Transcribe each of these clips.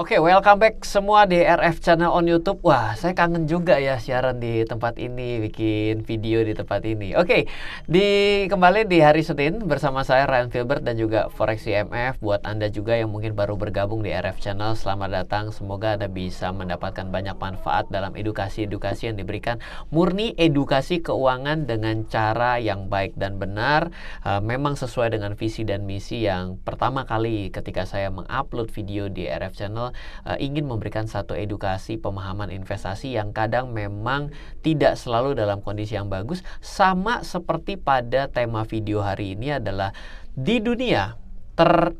Oke, welcome back semua di RF Channel on YouTube. Wah, saya kangen juga ya siaran di tempat ini, bikin video di tempat ini. Oke, di kembali di hari Senin bersama saya Ryan Filbert dan juga Forex IMF. Buat Anda juga yang mungkin baru bergabung di RF Channel, selamat datang. Semoga Anda bisa mendapatkan banyak manfaat dalam edukasi-edukasi yang diberikan. Murni edukasi keuangan dengan cara yang baik dan benar. Uh, memang sesuai dengan visi dan misi yang pertama kali ketika saya mengupload video di RF Channel uh, ingin memberikan satu edukasi pemahaman investasi yang kadang memang tidak selalu dalam kondisi yang bagus. Sama seperti pada tema video hari ini adalah di dunia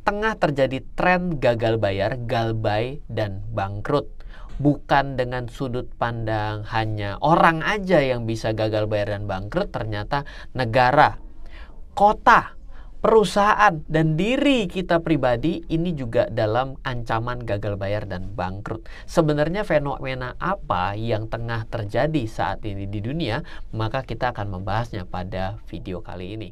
tengah terjadi tren gagal bayar, galbay dan bangkrut. Bukan dengan sudut pandang hanya orang aja yang bisa gagal bayar dan bangkrut, ternyata negara, kota, perusahaan dan diri kita pribadi ini juga dalam ancaman gagal bayar dan bangkrut. Sebenarnya fenomena apa yang tengah terjadi saat ini di dunia? Maka kita akan membahasnya pada video kali ini.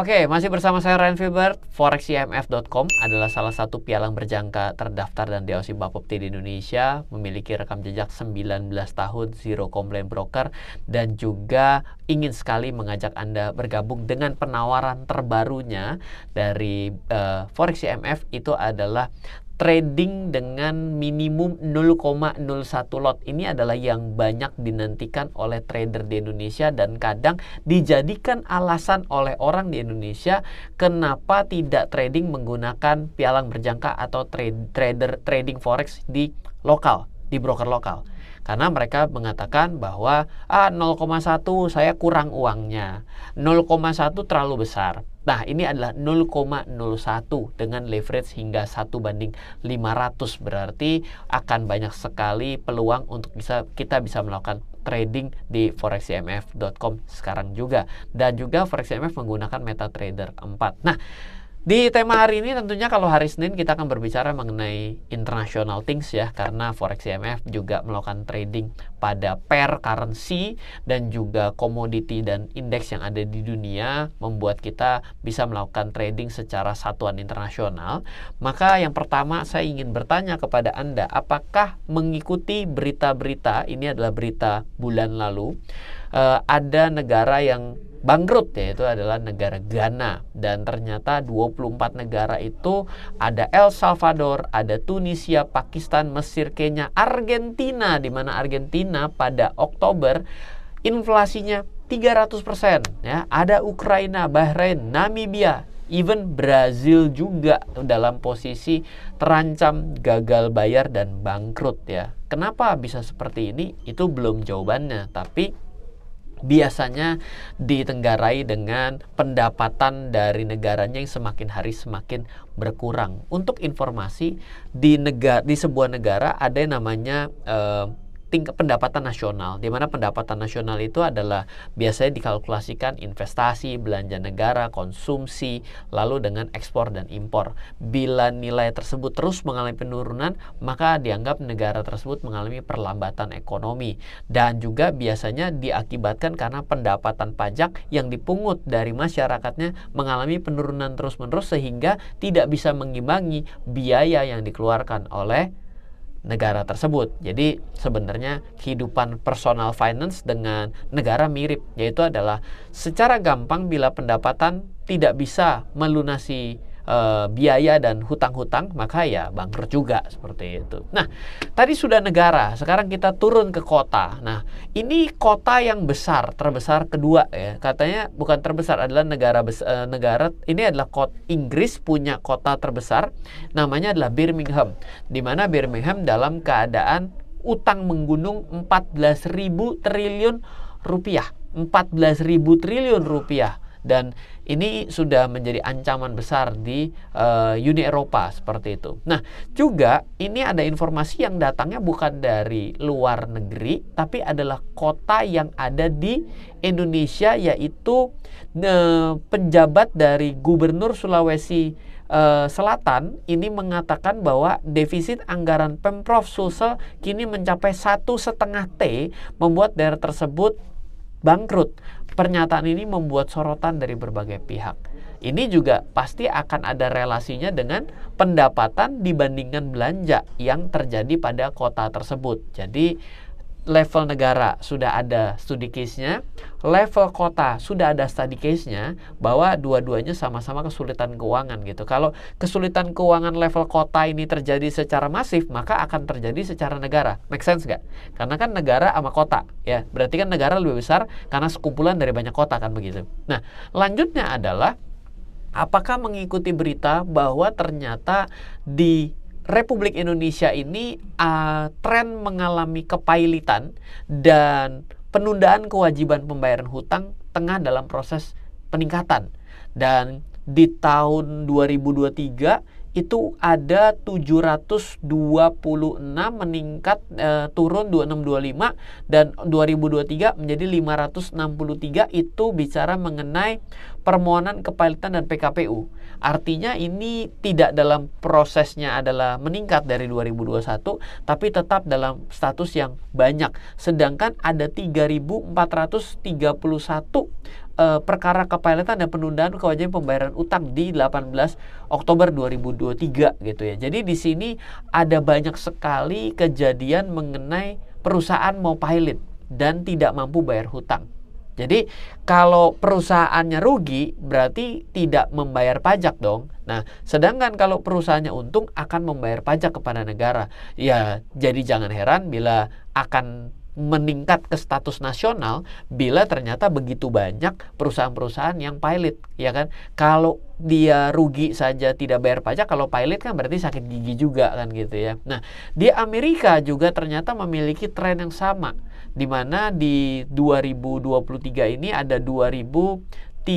Oke, masih bersama saya Ryan Filbert. ForexIMF.com adalah salah satu pialang berjangka terdaftar dan diawasi Bapepti di Indonesia, memiliki rekam jejak 19 tahun zero complaint broker dan juga ingin sekali mengajak Anda bergabung dengan penawaran terbarunya dari uh, itu adalah trading dengan minimum 0,01 lot. Ini adalah yang banyak dinantikan oleh trader di Indonesia dan kadang dijadikan alasan oleh orang di Indonesia kenapa tidak trading menggunakan pialang berjangka atau trade, trader trading forex di lokal, di broker lokal. Karena mereka mengatakan bahwa ah 0,1 saya kurang uangnya. 0,1 terlalu besar. Nah, ini adalah 0,01 dengan leverage hingga 1 banding 500 berarti akan banyak sekali peluang untuk bisa kita bisa melakukan trading di foreximf.com sekarang juga dan juga foreximf menggunakan MetaTrader 4. Nah, di tema hari ini tentunya kalau hari Senin kita akan berbicara mengenai international things ya karena Forex IMF juga melakukan trading pada pair currency dan juga komoditi dan indeks yang ada di dunia membuat kita bisa melakukan trading secara satuan internasional. Maka yang pertama saya ingin bertanya kepada Anda apakah mengikuti berita-berita ini adalah berita bulan lalu uh, ada negara yang bangkrut yaitu adalah negara Ghana dan ternyata 24 negara itu ada El Salvador, ada Tunisia, Pakistan, Mesir, Kenya, Argentina di mana Argentina pada Oktober inflasinya 300% ya. Ada Ukraina, Bahrain, Namibia, even Brazil juga dalam posisi terancam gagal bayar dan bangkrut ya. Kenapa bisa seperti ini? Itu belum jawabannya, tapi biasanya ditenggarai dengan pendapatan dari negaranya yang semakin hari semakin berkurang. Untuk informasi di negara di sebuah negara ada yang namanya eh, tingkat pendapatan nasional, di mana pendapatan nasional itu adalah biasanya dikalkulasikan investasi, belanja negara, konsumsi, lalu dengan ekspor dan impor. Bila nilai tersebut terus mengalami penurunan, maka dianggap negara tersebut mengalami perlambatan ekonomi dan juga biasanya diakibatkan karena pendapatan pajak yang dipungut dari masyarakatnya mengalami penurunan terus-menerus sehingga tidak bisa mengimbangi biaya yang dikeluarkan oleh negara tersebut. Jadi sebenarnya kehidupan personal finance dengan negara mirip, yaitu adalah secara gampang bila pendapatan tidak bisa melunasi e, biaya dan hutang-hutang maka ya bangkrut juga seperti itu. Nah, tadi sudah negara, sekarang kita turun ke kota. Nah, ini kota yang besar, terbesar kedua ya. Katanya bukan terbesar adalah negara e, negara ini adalah kota Inggris punya kota terbesar namanya adalah Birmingham. Di mana Birmingham dalam keadaan utang menggunung 14.000 triliun rupiah. 14.000 triliun rupiah dan ini sudah menjadi ancaman besar di uh, Uni Eropa seperti itu. Nah, juga ini ada informasi yang datangnya bukan dari luar negeri tapi adalah kota yang ada di Indonesia yaitu uh, penjabat dari Gubernur Sulawesi uh, Selatan ini mengatakan bahwa defisit anggaran Pemprov Sulsel kini mencapai satu setengah T membuat daerah tersebut bangkrut. Pernyataan ini membuat sorotan dari berbagai pihak. Ini juga pasti akan ada relasinya dengan pendapatan dibandingkan belanja yang terjadi pada kota tersebut. Jadi level negara sudah ada studi case-nya, level kota sudah ada study case-nya bahwa dua-duanya sama-sama kesulitan keuangan gitu. Kalau kesulitan keuangan level kota ini terjadi secara masif, maka akan terjadi secara negara. Make sense nggak? Karena kan negara sama kota, ya. Berarti kan negara lebih besar karena sekumpulan dari banyak kota kan begitu. Nah, lanjutnya adalah apakah mengikuti berita bahwa ternyata di Republik Indonesia ini uh, tren mengalami kepailitan dan penundaan kewajiban pembayaran hutang tengah dalam proses peningkatan. Dan di tahun 2023 itu ada 726 meningkat e, turun 2625 dan 2023 menjadi 563 itu bicara mengenai permohonan kepailitan dan PKPU. Artinya ini tidak dalam prosesnya adalah meningkat dari 2021 tapi tetap dalam status yang banyak. Sedangkan ada 3431 uh, perkara kepailitan dan penundaan kewajiban pembayaran utang di 18 Oktober 2023 gitu ya. Jadi di sini ada banyak sekali kejadian mengenai perusahaan mau pilot dan tidak mampu bayar hutang. Jadi kalau perusahaannya rugi berarti tidak membayar pajak dong. Nah, sedangkan kalau perusahaannya untung akan membayar pajak kepada negara. Ya, jadi jangan heran bila akan meningkat ke status nasional bila ternyata begitu banyak perusahaan-perusahaan yang pilot ya kan? Kalau dia rugi saja tidak bayar pajak kalau pilot kan berarti sakit gigi juga kan gitu ya. Nah di Amerika juga ternyata memiliki tren yang sama di mana di 2023 ini ada 2328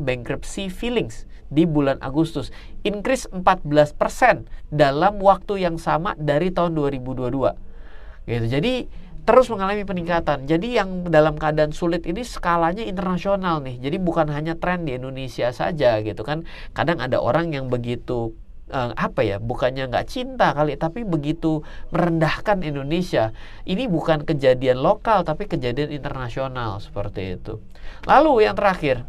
bankruptcy fillings di bulan Agustus increase 14% dalam waktu yang sama dari tahun 2022 gitu. Jadi terus mengalami peningkatan. Jadi yang dalam keadaan sulit ini skalanya internasional nih. Jadi bukan hanya tren di Indonesia saja gitu kan. Kadang ada orang yang begitu uh, apa ya bukannya nggak cinta kali tapi begitu merendahkan Indonesia. Ini bukan kejadian lokal tapi kejadian internasional seperti itu. Lalu yang terakhir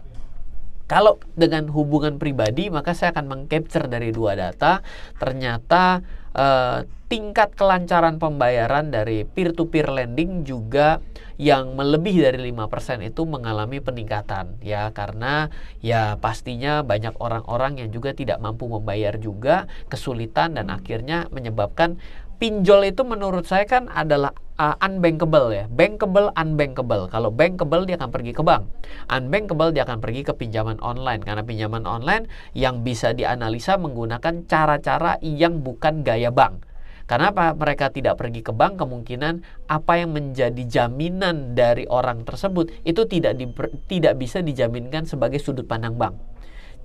kalau dengan hubungan pribadi maka saya akan mengcapture dari dua data. Ternyata uh, tingkat kelancaran pembayaran dari peer-to-peer lending juga yang melebihi dari 5% itu mengalami peningkatan ya. Karena ya pastinya banyak orang-orang yang juga tidak mampu membayar juga kesulitan dan akhirnya menyebabkan pinjol itu menurut saya kan adalah uh, unbankable ya. Bankable, unbankable. Kalau bankable dia akan pergi ke bank. Unbankable dia akan pergi ke pinjaman online karena pinjaman online yang bisa dianalisa menggunakan cara-cara yang bukan gaya bank. Karena apa? Mereka tidak pergi ke bank, kemungkinan apa yang menjadi jaminan dari orang tersebut itu tidak di, tidak bisa dijaminkan sebagai sudut pandang bank.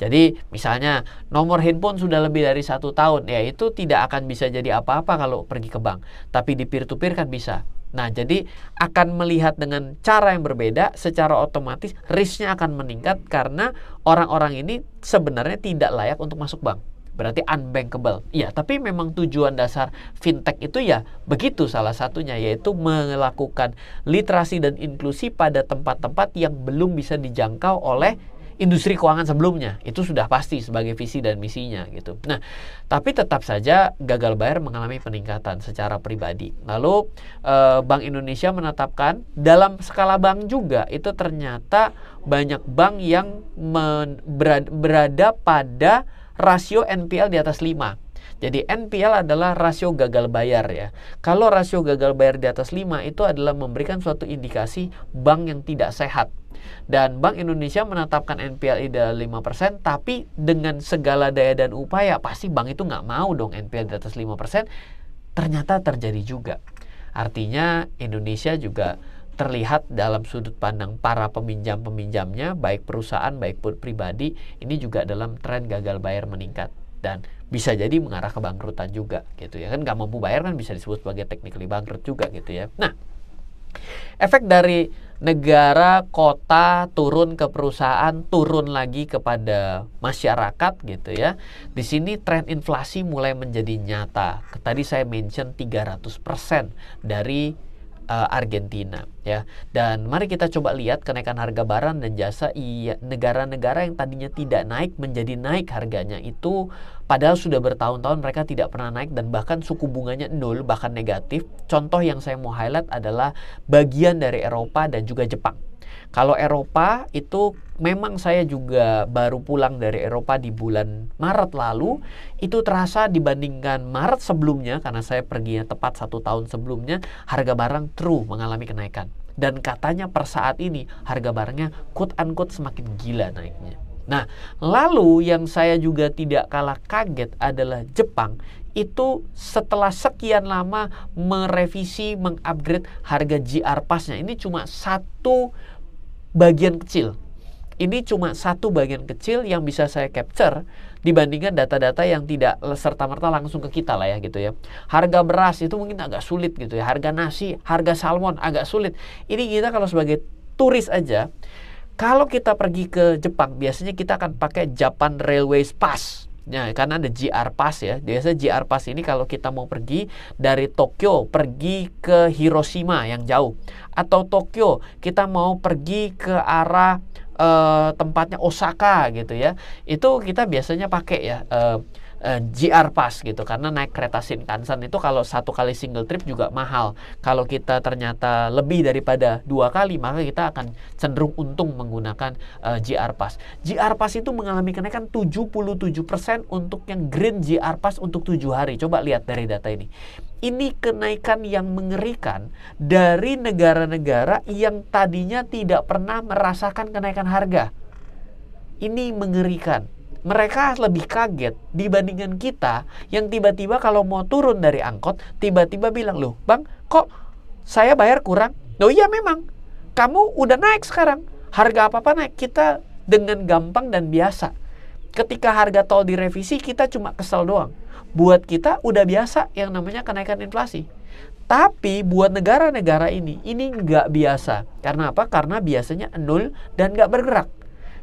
Jadi misalnya nomor handphone sudah lebih dari satu tahun, ya itu tidak akan bisa jadi apa-apa kalau pergi ke bank. Tapi di peer to peer kan bisa. Nah, jadi akan melihat dengan cara yang berbeda, secara otomatis risknya akan meningkat karena orang-orang ini sebenarnya tidak layak untuk masuk bank. Berarti unbankable. Iya, tapi memang tujuan dasar fintech itu ya begitu salah satunya yaitu melakukan literasi dan inklusi pada tempat-tempat yang belum bisa dijangkau oleh industri keuangan sebelumnya itu sudah pasti sebagai visi dan misinya gitu. Nah, tapi tetap saja gagal bayar mengalami peningkatan secara pribadi. Lalu eh, Bank Indonesia menetapkan dalam skala bank juga itu ternyata banyak bank yang berada, berada pada rasio NPL di atas 5. Jadi NPL adalah rasio gagal bayar ya. Kalau rasio gagal bayar di atas 5 itu adalah memberikan suatu indikasi bank yang tidak sehat dan Bank Indonesia menetapkan NPL ida 5%, tapi dengan segala daya dan upaya, pasti bank itu nggak mau dong NPL di atas 5%, ternyata terjadi juga. Artinya Indonesia juga terlihat dalam sudut pandang para peminjam-peminjamnya, baik perusahaan, baik pribadi, ini juga dalam tren gagal bayar meningkat dan bisa jadi mengarah ke bangkrutan juga gitu ya kan nggak mampu bayar kan bisa disebut sebagai technically bangkrut juga gitu ya. Nah, efek dari negara, kota turun ke perusahaan, turun lagi kepada masyarakat gitu ya. Di sini tren inflasi mulai menjadi nyata. Tadi saya mention 300% dari uh, Argentina ya. Dan mari kita coba lihat kenaikan harga barang dan jasa negara-negara yang tadinya tidak naik menjadi naik harganya itu padahal sudah bertahun-tahun mereka tidak pernah naik dan bahkan suku bunganya nol bahkan negatif. Contoh yang saya mau highlight adalah bagian dari Eropa dan juga Jepang. Kalau Eropa itu memang saya juga baru pulang dari Eropa di bulan Maret lalu. Itu terasa dibandingkan Maret sebelumnya karena saya perginya tepat satu tahun sebelumnya harga barang true mengalami kenaikan. Dan katanya per saat ini harga barangnya quote unquote semakin gila naiknya. Nah, lalu yang saya juga tidak kalah kaget adalah Jepang itu setelah sekian lama merevisi, mengupgrade harga GR Pass-nya. Ini cuma satu bagian kecil. Ini cuma satu bagian kecil yang bisa saya capture dibandingkan data-data yang tidak serta-merta langsung ke kita lah ya gitu ya. Harga beras itu mungkin agak sulit gitu ya. Harga nasi, harga salmon agak sulit. Ini kita kalau sebagai turis aja, kalau kita pergi ke Jepang biasanya kita akan pakai Japan Railways Pass. Ya, karena ada GR Pass ya. Biasa GR Pass ini kalau kita mau pergi dari Tokyo pergi ke Hiroshima yang jauh atau Tokyo kita mau pergi ke arah uh, tempatnya Osaka gitu ya itu kita biasanya pakai ya uh, uh, Pass gitu karena naik kereta Shinkansen itu kalau satu kali single trip juga mahal. Kalau kita ternyata lebih daripada dua kali maka kita akan cenderung untung menggunakan uh, Pass. GR Pass itu mengalami kenaikan 77% untuk yang Green GR Pass untuk tujuh hari. Coba lihat dari data ini. Ini kenaikan yang mengerikan dari negara-negara yang tadinya tidak pernah merasakan kenaikan harga. Ini mengerikan mereka lebih kaget dibandingkan kita yang tiba-tiba kalau mau turun dari angkot tiba-tiba bilang loh bang kok saya bayar kurang? Loh iya memang. Kamu udah naik sekarang. Harga apa-apa naik. Kita dengan gampang dan biasa. Ketika harga tol direvisi kita cuma kesel doang. Buat kita udah biasa yang namanya kenaikan inflasi. Tapi buat negara-negara ini, ini nggak biasa. Karena apa? Karena biasanya nol dan nggak bergerak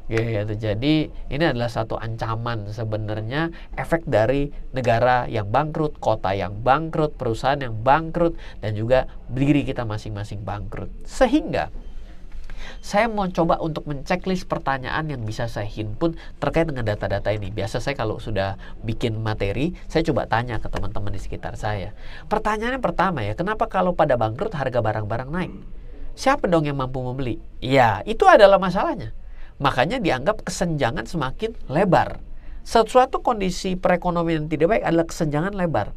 gitu. Jadi ini adalah satu ancaman sebenarnya efek dari negara yang bangkrut, kota yang bangkrut, perusahaan yang bangkrut dan juga diri kita masing-masing bangkrut. Sehingga saya mau coba untuk menceklis pertanyaan yang bisa saya himpun terkait dengan data-data ini. Biasa saya kalau sudah bikin materi, saya coba tanya ke teman-teman di sekitar saya. Pertanyaan yang pertama ya, kenapa kalau pada bangkrut harga barang-barang naik? Siapa dong yang mampu membeli? Ya, itu adalah masalahnya. Makanya dianggap kesenjangan semakin lebar. Sesuatu kondisi perekonomian yang tidak baik adalah kesenjangan lebar.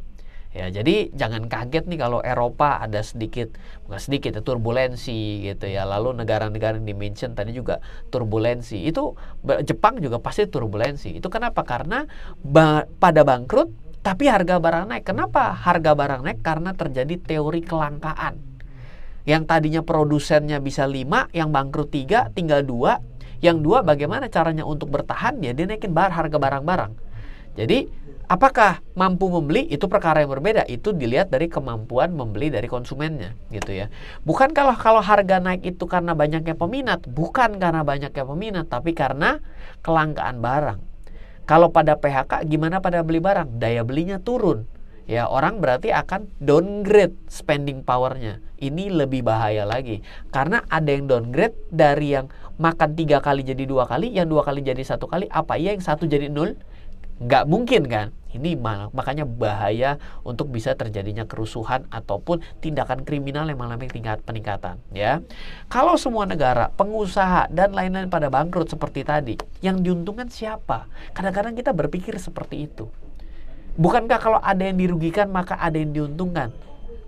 Ya, jadi jangan kaget nih kalau Eropa ada sedikit bukan sedikit ya turbulensi gitu ya. Lalu negara-negara yang dimention tadi juga turbulensi. Itu Jepang juga pasti turbulensi. Itu kenapa? Karena ba pada bangkrut tapi harga barang naik. Kenapa harga barang naik? Karena terjadi teori kelangkaan. Yang tadinya produsennya bisa 5, yang bangkrut 3, tinggal 2, yang dua, bagaimana caranya untuk bertahan? Ya dia naikin bar harga barang-barang. Jadi apakah mampu membeli itu perkara yang berbeda. Itu dilihat dari kemampuan membeli dari konsumennya, gitu ya. Bukan kalau kalau harga naik itu karena banyaknya peminat, bukan karena banyaknya peminat, tapi karena kelangkaan barang. Kalau pada PHK gimana pada beli barang? Daya belinya turun ya orang berarti akan downgrade spending powernya. Ini lebih bahaya lagi karena ada yang downgrade dari yang makan tiga kali jadi dua kali, yang dua kali jadi satu kali. Apa iya yang satu jadi nol? Nggak mungkin kan? Ini makanya bahaya untuk bisa terjadinya kerusuhan ataupun tindakan kriminal yang mengalami tingkat peningkatan. Ya, kalau semua negara, pengusaha dan lain-lain pada bangkrut seperti tadi, yang diuntungkan siapa? Kadang-kadang kita berpikir seperti itu. Bukankah kalau ada yang dirugikan maka ada yang diuntungkan?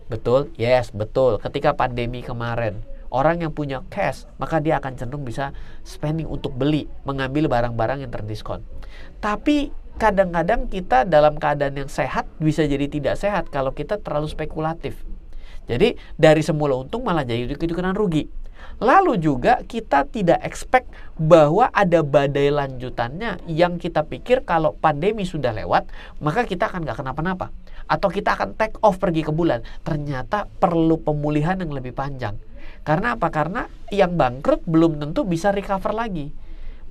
Betul? Yes, betul. Ketika pandemi kemarin, orang yang punya cash, maka dia akan cenderung bisa spending untuk beli, mengambil barang-barang yang terdiskon. Tapi kadang-kadang kita dalam keadaan yang sehat bisa jadi tidak sehat kalau kita terlalu spekulatif. Jadi dari semula untung malah jadi ikut-ikutan rugi. Lalu juga kita tidak expect bahwa ada badai lanjutannya yang kita pikir kalau pandemi sudah lewat, maka kita akan nggak kenapa-napa. Atau kita akan take off pergi ke bulan. Ternyata perlu pemulihan yang lebih panjang. Karena apa? Karena yang bangkrut belum tentu bisa recover lagi.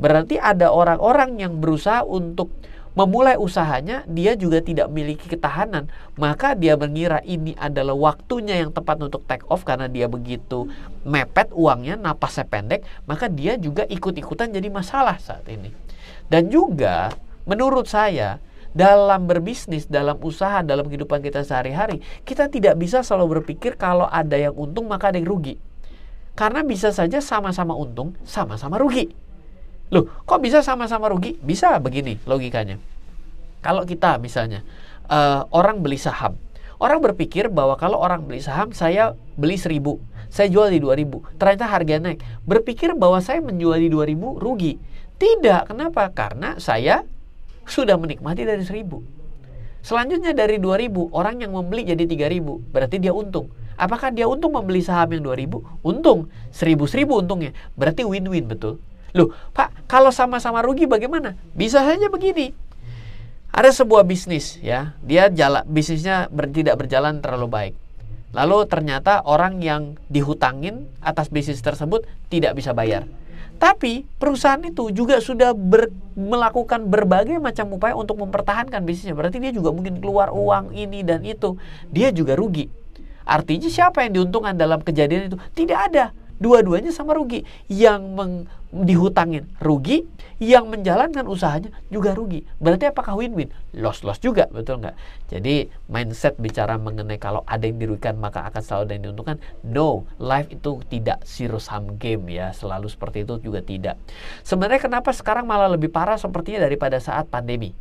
Berarti ada orang-orang yang berusaha untuk memulai usahanya, dia juga tidak memiliki ketahanan. Maka dia mengira ini adalah waktunya yang tepat untuk take off karena dia begitu mepet uangnya, napasnya pendek, maka dia juga ikut-ikutan jadi masalah saat ini. Dan juga menurut saya dalam berbisnis, dalam usaha, dalam kehidupan kita sehari-hari, kita tidak bisa selalu berpikir kalau ada yang untung maka ada yang rugi. Karena bisa saja sama-sama untung, sama-sama rugi. Loh, kok bisa sama-sama rugi? Bisa begini logikanya. Kalau kita misalnya uh, orang beli saham, orang berpikir bahwa kalau orang beli saham saya beli seribu, saya jual di dua ribu, ternyata harga naik. Berpikir bahwa saya menjual di dua ribu rugi. Tidak, kenapa? Karena saya sudah menikmati dari seribu. Selanjutnya dari dua ribu orang yang membeli jadi tiga ribu, berarti dia untung. Apakah dia untung membeli saham yang dua ribu? Untung. seribu seribu untungnya. Berarti win-win, betul? Loh, Pak, kalau sama-sama rugi bagaimana? Bisa saja begini. Ada sebuah bisnis ya, dia jalan bisnisnya ber, tidak berjalan terlalu baik. Lalu ternyata orang yang dihutangin atas bisnis tersebut tidak bisa bayar. Tapi perusahaan itu juga sudah ber, melakukan berbagai macam upaya untuk mempertahankan bisnisnya. Berarti dia juga mungkin keluar uang ini dan itu. Dia juga rugi. Artinya siapa yang diuntungkan dalam kejadian itu? Tidak ada dua-duanya sama rugi. Yang meng, dihutangin rugi, yang menjalankan usahanya juga rugi. Berarti apakah win-win? Loss-loss juga, betul nggak? Jadi mindset bicara mengenai kalau ada yang dirugikan maka akan selalu ada yang diuntungkan. No, life itu tidak zero sum game ya. Selalu seperti itu juga tidak. Sebenarnya kenapa sekarang malah lebih parah sepertinya daripada saat pandemi?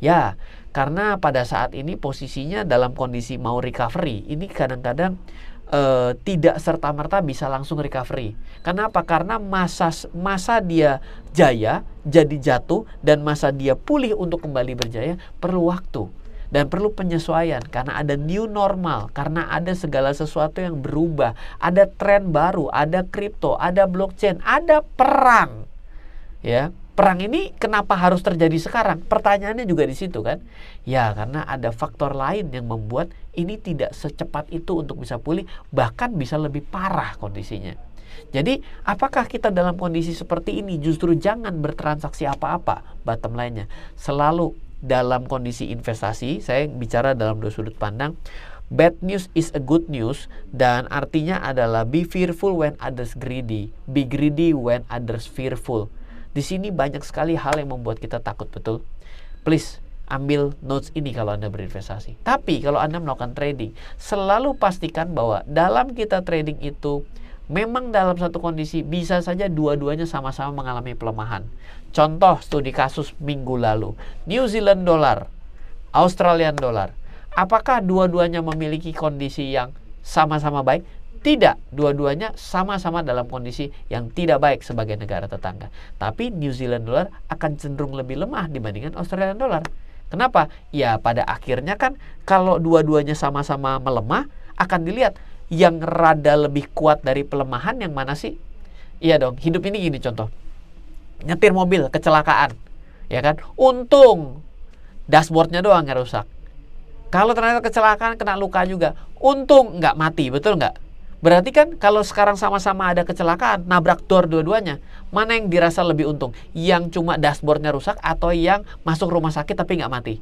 Ya, karena pada saat ini posisinya dalam kondisi mau recovery, ini kadang-kadang uh, tidak serta merta bisa langsung recovery. Kenapa? Karena masa masa dia jaya jadi jatuh dan masa dia pulih untuk kembali berjaya perlu waktu dan perlu penyesuaian karena ada new normal, karena ada segala sesuatu yang berubah, ada tren baru, ada kripto, ada blockchain, ada perang. Ya, perang ini kenapa harus terjadi sekarang? Pertanyaannya juga di situ kan? Ya, karena ada faktor lain yang membuat ini tidak secepat itu untuk bisa pulih, bahkan bisa lebih parah kondisinya. Jadi, apakah kita dalam kondisi seperti ini justru jangan bertransaksi apa-apa? Bottom lainnya, selalu dalam kondisi investasi, saya bicara dalam dua sudut pandang, bad news is a good news dan artinya adalah be fearful when others greedy, be greedy when others fearful. Di sini banyak sekali hal yang membuat kita takut, betul? Please ambil notes ini kalau Anda berinvestasi. Tapi kalau Anda melakukan trading, selalu pastikan bahwa dalam kita trading itu memang dalam satu kondisi bisa saja dua-duanya sama-sama mengalami pelemahan. Contoh studi kasus minggu lalu, New Zealand dollar, Australian dollar. Apakah dua-duanya memiliki kondisi yang sama-sama baik? Tidak, dua-duanya sama-sama dalam kondisi yang tidak baik sebagai negara tetangga. Tapi New Zealand dollar akan cenderung lebih lemah dibandingkan Australian dollar. Kenapa? Ya pada akhirnya kan kalau dua-duanya sama-sama melemah akan dilihat yang rada lebih kuat dari pelemahan yang mana sih? Iya dong, hidup ini gini contoh. Nyetir mobil, kecelakaan. Ya kan? Untung dashboardnya doang yang rusak. Kalau ternyata kecelakaan kena luka juga, untung nggak mati, betul nggak? Berarti kan kalau sekarang sama-sama ada kecelakaan, nabrak door dua-duanya, mana yang dirasa lebih untung? Yang cuma dashboardnya rusak atau yang masuk rumah sakit tapi nggak mati?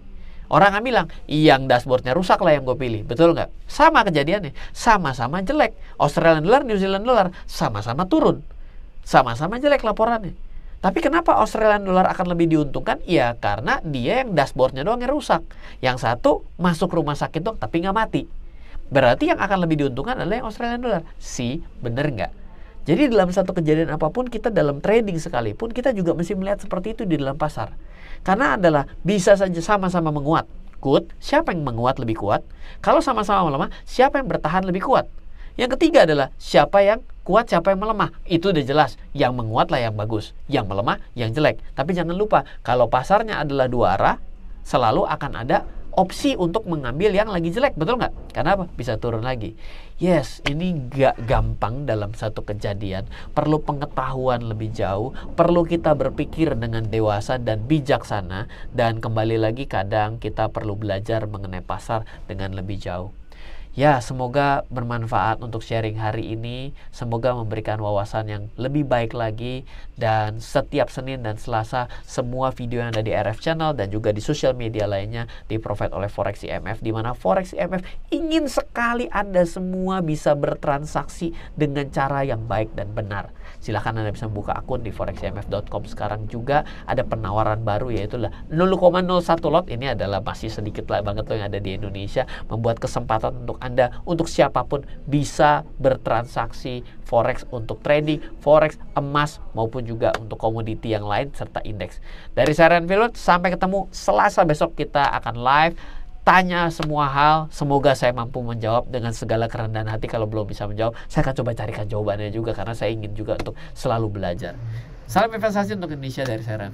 Orang akan bilang, yang dashboardnya rusak lah yang gue pilih. Betul nggak? Sama kejadiannya. Sama-sama jelek. Australian dollar, New Zealand dollar, sama-sama turun. Sama-sama jelek laporannya. Tapi kenapa Australian dollar akan lebih diuntungkan? Ya karena dia yang dashboardnya doang yang rusak. Yang satu masuk rumah sakit doang tapi nggak mati. Berarti yang akan lebih diuntungkan adalah yang Australian dollar. Si, bener nggak? Jadi dalam satu kejadian apa pun kita dalam trading sekalipun kita juga mesti melihat seperti itu di dalam pasar. Karena adalah bisa saja sama-sama menguat. Good, siapa yang menguat lebih kuat? Kalau sama-sama melemah, siapa yang bertahan lebih kuat? Yang ketiga adalah siapa yang kuat, siapa yang melemah. Itu udah jelas. Yang menguat lah yang bagus, yang melemah yang jelek. Tapi jangan lupa, kalau pasarnya adalah dua arah, selalu akan ada opsi untuk mengambil yang lagi jelek, betul nggak? Karena apa? Bisa turun lagi. Yes, ini nggak gampang dalam satu kejadian. Perlu pengetahuan lebih jauh, perlu kita berpikir dengan dewasa dan bijaksana, dan kembali lagi kadang kita perlu belajar mengenai pasar dengan lebih jauh. Ya, semoga bermanfaat untuk sharing hari ini. Semoga memberikan wawasan yang lebih baik lagi. Dan setiap Senin dan Selasa, semua video yang ada di RF Channel dan juga di sosial media lainnya di-provide oleh Forex IMF. Di mana Forex IMF ingin sekali Anda semua bisa bertransaksi dengan cara yang baik dan benar. Silahkan Anda bisa membuka akun di foreximf.com sekarang juga. Ada penawaran baru yaitu 0,01 lot. Ini adalah masih sedikit lah banget loh yang ada di Indonesia. Membuat kesempatan untuk anda, untuk siapa pun bisa bertransaksi forex untuk trading, forex, emas maupun juga untuk komoditi yang lain serta indeks. Dari saya Ren sampai ketemu Selasa besok kita akan live tanya semua hal. Semoga saya mampu menjawab dengan segala kerendahan hati. Kalau belum bisa menjawab, saya akan coba carikan jawabannya juga karena saya ingin juga untuk selalu belajar. Salam investasi untuk Indonesia dari saya Ren